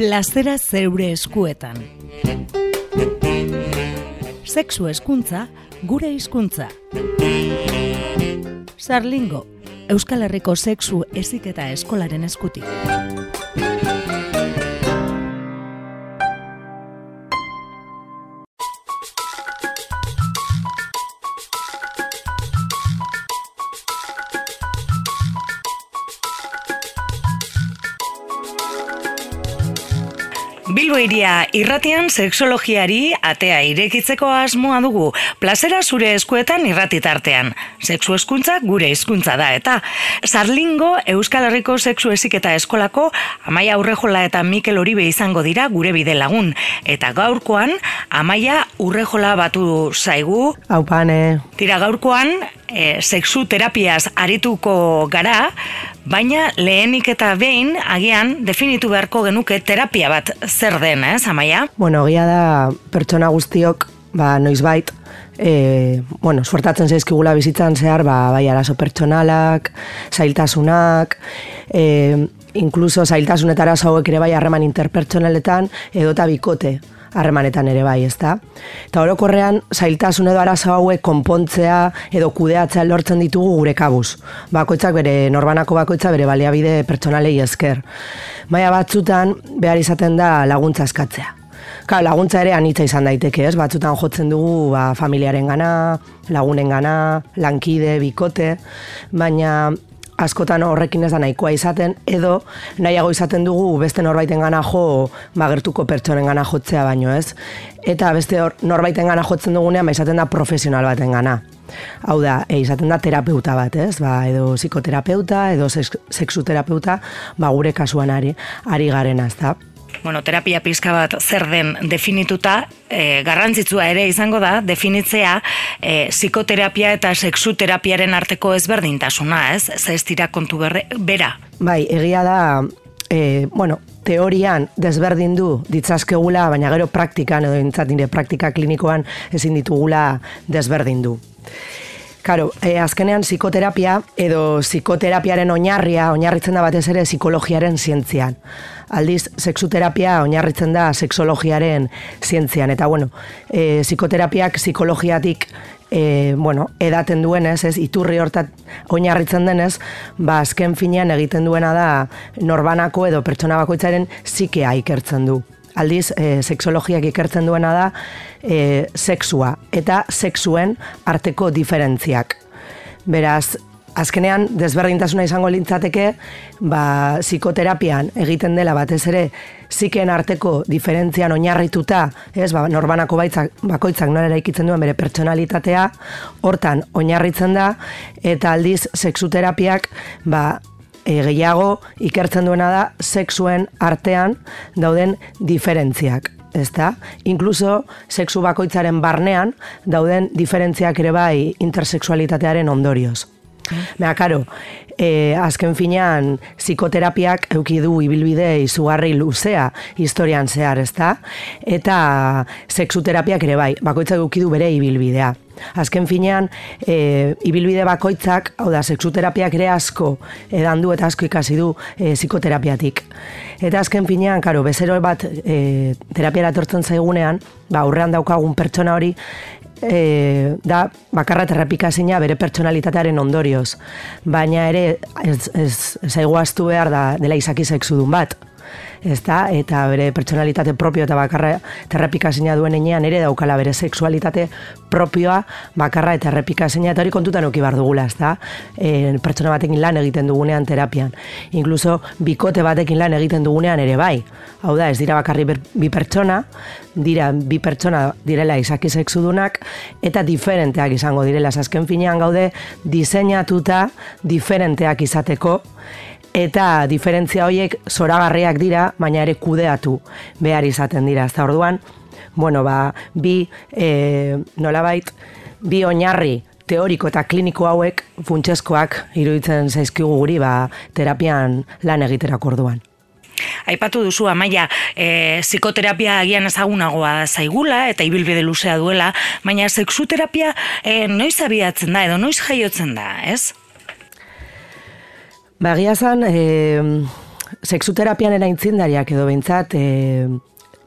plazera zeure eskuetan. Sexu eskuntza, gure hizkuntza. Sarlingo, Euskal Herriko sexu eziketa eskolaren eskutik. Bilbo iria irratian sexologiari atea irekitzeko asmoa dugu. Plazera zure eskuetan irratitartean. Sexu eskuntza gure hizkuntza da eta Sarlingo Euskal Herriko Sexu Eziketa Eskolako Amaia Urrejola eta Mikel Oribe izango dira gure bide lagun eta gaurkoan Amaia Urrejola batu zaigu. Haupane. Tira gaurkoan e, sexu terapiaz arituko gara, baina lehenik eta behin agian definitu beharko genuke terapia bat zer den, ez, Amaia? Bueno, gila da pertsona guztiok, ba, noizbait, e, bueno, suertatzen zaizkigula bizitzan zehar, ba, bai arazo pertsonalak, zailtasunak, e, inkluso zailtasunetara zauek ere bai harreman interpertsonaletan, edota bikote harremanetan ere bai, ezta? Eta orokorrean zailtasun edo arazo hauek konpontzea edo kudeatzea lortzen ditugu gure kabuz. Bakoitzak bere norbanako bakoitza bere baliabide pertsonalei esker. Baina batzutan behar izaten da laguntza eskatzea. Ka, laguntza ere anitza izan daiteke, ez? Batzutan jotzen dugu ba, familiaren gana, lagunen gana, lankide, bikote, baina askotan horrekin ez da nahikoa izaten, edo nahiago izaten dugu beste norbaiten gana jo magertuko pertsonen gana jotzea baino ez. Eta beste hor, norbaiten gana jotzen dugunean, ba izaten da profesional baten gana. Hau da, e, izaten da terapeuta bat, ez? Ba, edo psikoterapeuta, edo sexuterapeuta, ba, gure kasuan ari, ari garen, ez da bueno, terapia pizka bat zer den definituta, e, garrantzitsua ere izango da, definitzea e, psikoterapia eta sexuterapiaren arteko ezberdintasuna, ez? Ez dira kontu berre, bera. Bai, egia da, e, bueno, teorian desberdin du ditzazkegula, baina gero praktikan, edo intzat nire praktika klinikoan ezin ditugula desberdin du. Karo, e, azkenean psikoterapia edo psikoterapiaren oinarria, oinarritzen da batez ere psikologiaren zientzian. Aldiz, sexuterapia oinarritzen da sexologiaren zientzian. Eta, bueno, e, psikoterapiak psikologiatik e, bueno, edaten duenez, ez, iturri hortat oinarritzen denez, ba, azken finean egiten duena da norbanako edo pertsona bakoitzaren zikea ikertzen du aldiz e, sexologiak ikertzen duena da e, sexua eta sexuen arteko diferentziak. Beraz, azkenean desberdintasuna izango lintzateke, ba, psikoterapian egiten dela batez ere ziken arteko diferentzian oinarrituta, ez, ba, norbanako baitzak, bakoitzak nora eraikitzen duen bere pertsonalitatea, hortan oinarritzen da, eta aldiz sexuterapiak, ba, e, gehiago ikertzen duena da sexuen artean dauden diferentziak. Ezta? Inkluso sexu bakoitzaren barnean dauden diferentziak ere bai intersexualitatearen ondorioz. Mea, karo, e, azken finean, psikoterapiak euki du ibilbide izugarri luzea historian zehar, ezta? Eta sexuterapiak ere bai, bakoitzak euki du bere ibilbidea. Azken finean, e, ibilbide bakoitzak, hau da, sexuterapiak ere asko edan du eta asko ikasi du e, psikoterapiatik. Eta azken finean, karo, bezero bat e, terapiara tortzen zaigunean, ba, aurrean daukagun pertsona hori, e, da bakarra terrapikazina bere pertsonalitatearen ondorioz. Baina ere, ez, ez, ez, behar da dela izaki sexudun bat ez da, eta bere pertsonalitate propio eta bakarra terrepikazina duen enean ere daukala bere sexualitate propioa bakarra eta errepikazina eta hori kontutan uki bar dugula, ez da, e, pertsona batekin lan egiten dugunean terapian. Inkluso bikote batekin lan egiten dugunean ere bai. Hau da, ez dira bakarri bi pertsona, dira bi pertsona direla izaki sexudunak eta diferenteak izango direla. Azken finean gaude diseinatuta diferenteak izateko eta diferentzia horiek zoragarriak dira, baina ere kudeatu behar izaten dira. Ez orduan, bueno, ba, bi, e, nolabait, bi oinarri teoriko eta kliniko hauek funtsezkoak iruditzen zaizkigu guri ba, terapian lan egiterak orduan. Aipatu duzu, amaia, e, psikoterapia agian ezagunagoa zaigula eta ibilbide luzea duela, baina sexuterapia e, noiz abiatzen da edo noiz jaiotzen da, ez? Bagia zan, e, sexuterapian aintzindariak edo behintzat, e,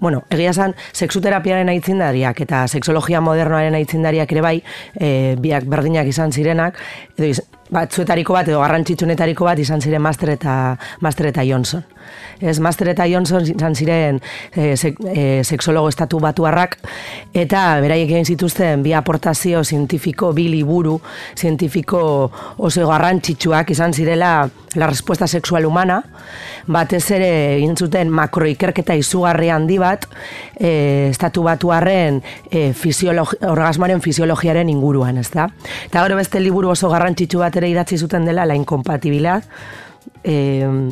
bueno, egia esan, sexuterapiaren aitzindariak eta sexologia modernoaren aitzindariak ere bai, e, biak berdinak izan zirenak, edo batzuetariko bat edo garrantzitsunetariko bat izan ziren Master eta Master eta Johnson. Ez Master eta Johnson izan ziren e, sexologo estatu batuarrak eta beraiek egin zituzten bi aportazio zientifiko, bi liburu zientifiko oso garrantzitsuak izan zirela la respuesta sexual humana, batez ere egin zuten makroikerketa izugarri handi bat e, estatu batuarren e, orgasmoaren fisiologiaren inguruan, ez da? Eta gero beste liburu oso garrantzitsu bat ere idatzi zuten dela la incompatibilidad eh,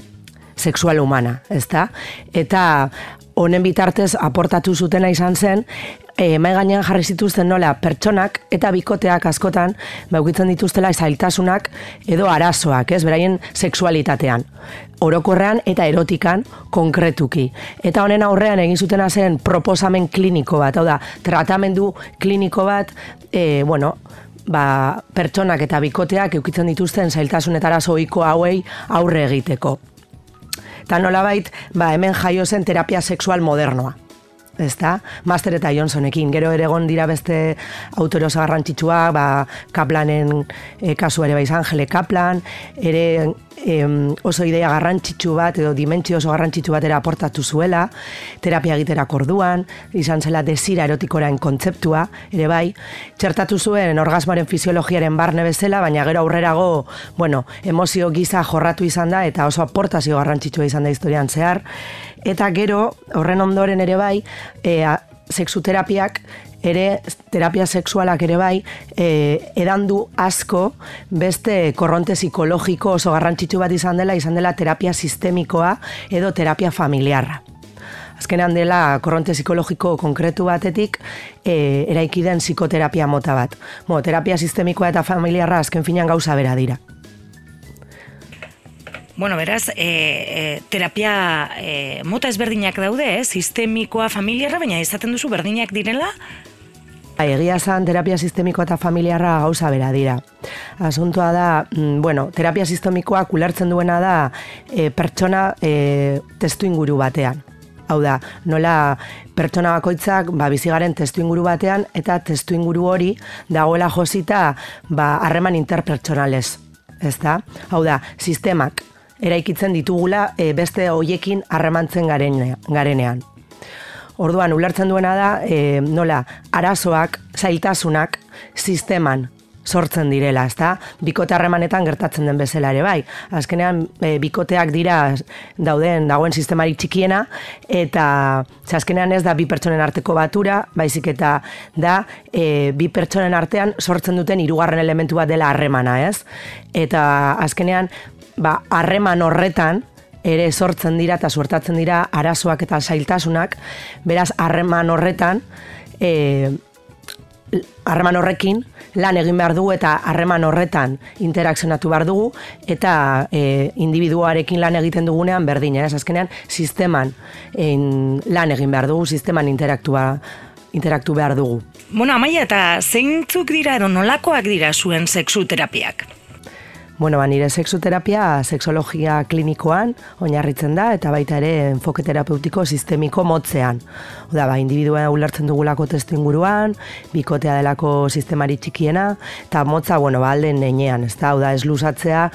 sexual humana, ezta? Eta honen bitartez aportatu zutena izan zen, e, mai gainean jarri zituzten nola pertsonak eta bikoteak askotan baukitzen dituztela zailtasunak edo arazoak, ez, beraien sexualitatean orokorrean eta erotikan konkretuki. Eta honen aurrean egin zutena zen proposamen kliniko bat, hau da, tratamendu kliniko bat, e, bueno, ba, pertsonak eta bikoteak eukitzen dituzten zailtasunetara zoiko hauei aurre egiteko. Eta nolabait, ba, hemen jaio zen terapia sexual modernoa. Ez da? Master eta Johnsonekin. Gero ere egon dira beste autore oso garrantzitsua, ba, Kaplanen e, kasu ere baiz Angele Kaplan, ere em, oso idea garrantzitsu bat edo dimentsio oso garrantzitsu batera aportatu zuela, terapia egiterak orduan, izan zela desira erotikoraen kontzeptua, ere bai, txertatu zuen orgasmoaren fisiologiaren barne bezala, baina gero aurrerago, bueno, emozio giza jorratu izan da eta oso aportazio garrantzitsua izan da historian zehar, eta gero, horren ondoren ere bai, e, sexuterapiak ere terapia sexualak ere bai e, edandu asko beste korronte psikologiko oso garrantzitsu bat izan dela izan dela terapia sistemikoa edo terapia familiarra. Azkenean dela korronte psikologiko konkretu batetik e, eraiki den psikoterapia mota bat. Mo, terapia sistemikoa eta familiarra azken finan gauza bera dira. Bueno, beraz, e, e, terapia e, mota ezberdinak daude, eh? sistemikoa familiarra, baina izaten duzu berdinak direla, Bai, egia zan terapia sistemiko eta familiarra gauza bera dira. Asuntoa da, mm, bueno, terapia sistemikoa kulertzen duena da e, pertsona e, testu inguru batean. Hau da, nola pertsona bakoitzak ba, bizigaren testu inguru batean eta testu inguru hori dagoela josita ba, harreman interpertsonalez. Ez da? Hau da, sistemak eraikitzen ditugula e, beste hoiekin harremantzen garenean. Orduan, ulertzen duena da, e, nola, arazoak, zailtasunak, sisteman sortzen direla, ezta? Bikote harremanetan gertatzen den bezala ere bai. Azkenean, e, bikoteak dira dauden, dagoen sistemari txikiena, eta azkenean ez da bi pertsonen arteko batura, baizik eta da e, bi pertsonen artean sortzen duten hirugarren elementu bat dela harremana, ez? Eta azkenean, ba, harreman horretan, ere sortzen dira eta suertatzen dira arazoak eta zailtasunak, beraz harreman horretan, e, harreman horrekin lan egin behar dugu eta harreman horretan interakzionatu behar dugu eta e, individuarekin lan egiten dugunean berdina, ez azkenean sisteman en, lan egin behar dugu, sisteman interaktua interaktu behar dugu. Bueno, amaia, eta zeintzuk dira edo nolakoak dira zuen sexuterapiak? Bueno, ba, nire sexuterapia sexologia klinikoan oinarritzen da eta baita ere enfoke terapeutiko sistemiko motzean. Oda, ba, individua ulertzen dugulako testu inguruan, bikotea delako sistemari txikiena, eta motza, bueno, ba, alden neinean, ez da, oda, ez luzatzea,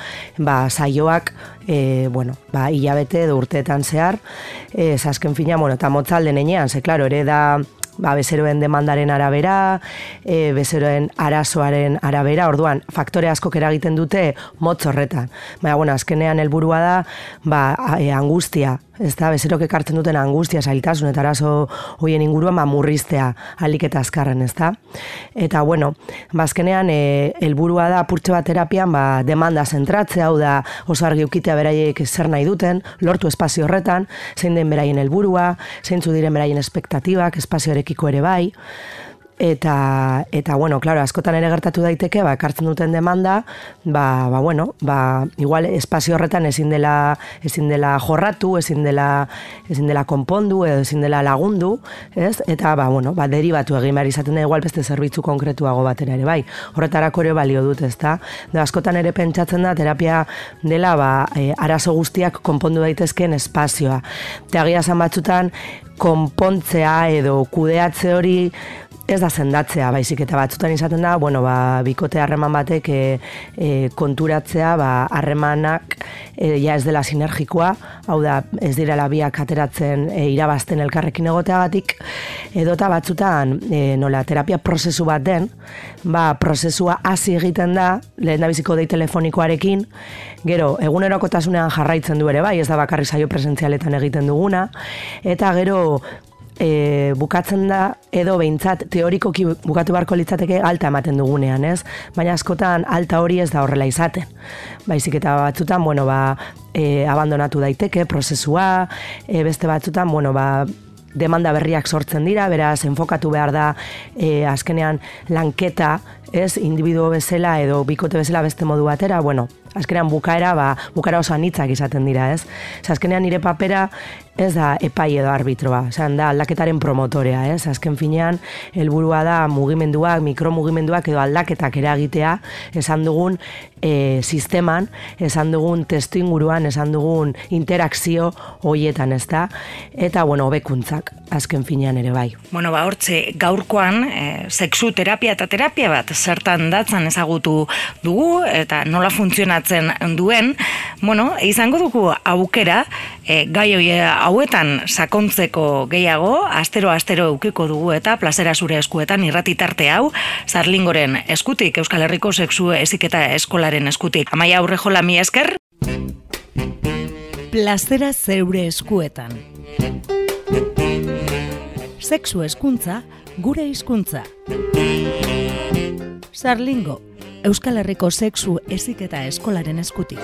ba, saioak, e, bueno, ba, hilabete edo urteetan zehar, e, zasken fina, bueno, eta motza alden neinean, ze, klaro, ere da, ba, bezeroen demandaren arabera, e, bezeroen arazoaren arabera, orduan, faktore asko eragiten dute motz horretan. Baina, bueno, azkenean helburua da, ba, e, angustia, ez da, bezerok ekartzen duten angustia, zailtasun, eta arazo hoien inguruan, ba, murriztea alik eta azkarren, ez da. Eta, bueno, bazkenean, ba, e, helburua da, purtse bat terapian, ba, demanda zentratzea, hau da, oso argi ukitea beraiek zer nahi duten, lortu espazio horretan, zein den beraien helburua, zein diren beraien espektatibak, espazioarekiko ere bai, eta eta bueno, claro, askotan ere gertatu daiteke, ba ekartzen duten demanda, ba, ba bueno, ba igual espazio horretan ezin dela ezin dela jorratu, ezin dela ezin dela konpondu edo ezin dela lagundu, ez? Eta ba bueno, ba deribatu egin behar izaten da igual beste zerbitzu konkretuago batera ere bai. Horretarako ere balio dut, ezta? Da askotan ere pentsatzen da terapia dela ba e, arazo guztiak konpondu daitezkeen espazioa. Teagia san batzutan konpontzea edo kudeatze hori ez da zendatzea, baizik eta batzutan izaten da, bueno, ba, bikote harreman batek e, e, konturatzea, ba, harremanak e, ja ez dela sinergikoa, hau da, ez direla biak ateratzen e, irabazten elkarrekin egoteagatik, edota batzutan, e, nola, terapia prozesu bat den, ba, prozesua hasi egiten da, lehen da biziko dei telefonikoarekin, gero, egunerokotasunean jarraitzen du ere, bai, ez da bakarri saio presentzialetan egiten duguna, eta gero, e, bukatzen da edo behintzat teorikoki bukatu barko litzateke alta ematen dugunean, ez? Baina askotan alta hori ez da horrela izaten. Baizik eta batzutan, bueno, ba, e, abandonatu daiteke prozesua, e, beste batzutan, bueno, ba, demanda berriak sortzen dira, beraz, enfokatu behar da e, azkenean lanketa, ez, individuo bezala edo bikote bezala beste modu batera, bueno, azkenean bukaera, ba, bukaera oso anitzak izaten dira, ez? azkenean nire papera ez da epai edo arbitroa, zan da aldaketaren promotorea, ez? Azken finean, helburua da mugimenduak, mikromugimenduak edo aldaketak eragitea, esan dugun e, sisteman, esan dugun testu inguruan, esan dugun interakzio hoietan, ez da? Eta, bueno, hobekuntzak azken finean ere bai. Bueno, ba, hortze, gaurkoan, e, sexu terapia eta terapia bat zertan datzan ezagutu dugu, eta nola funtzionatzen duen, bueno, izango dugu aukera, e, gai hauetan sakontzeko gehiago, astero-astero eukiko dugu eta plazera zure eskuetan irratitarte hau, zarlingoren eskutik, Euskal Herriko Sexu Eziketa Eskolaren eskutik. Amaia aurre jola mi esker? Plazera zeure eskuetan. Sexu eskuntza, gure hizkuntza. Sarlingo, Euskal Herriko Sexu Eziketa Eskolaren eskutik.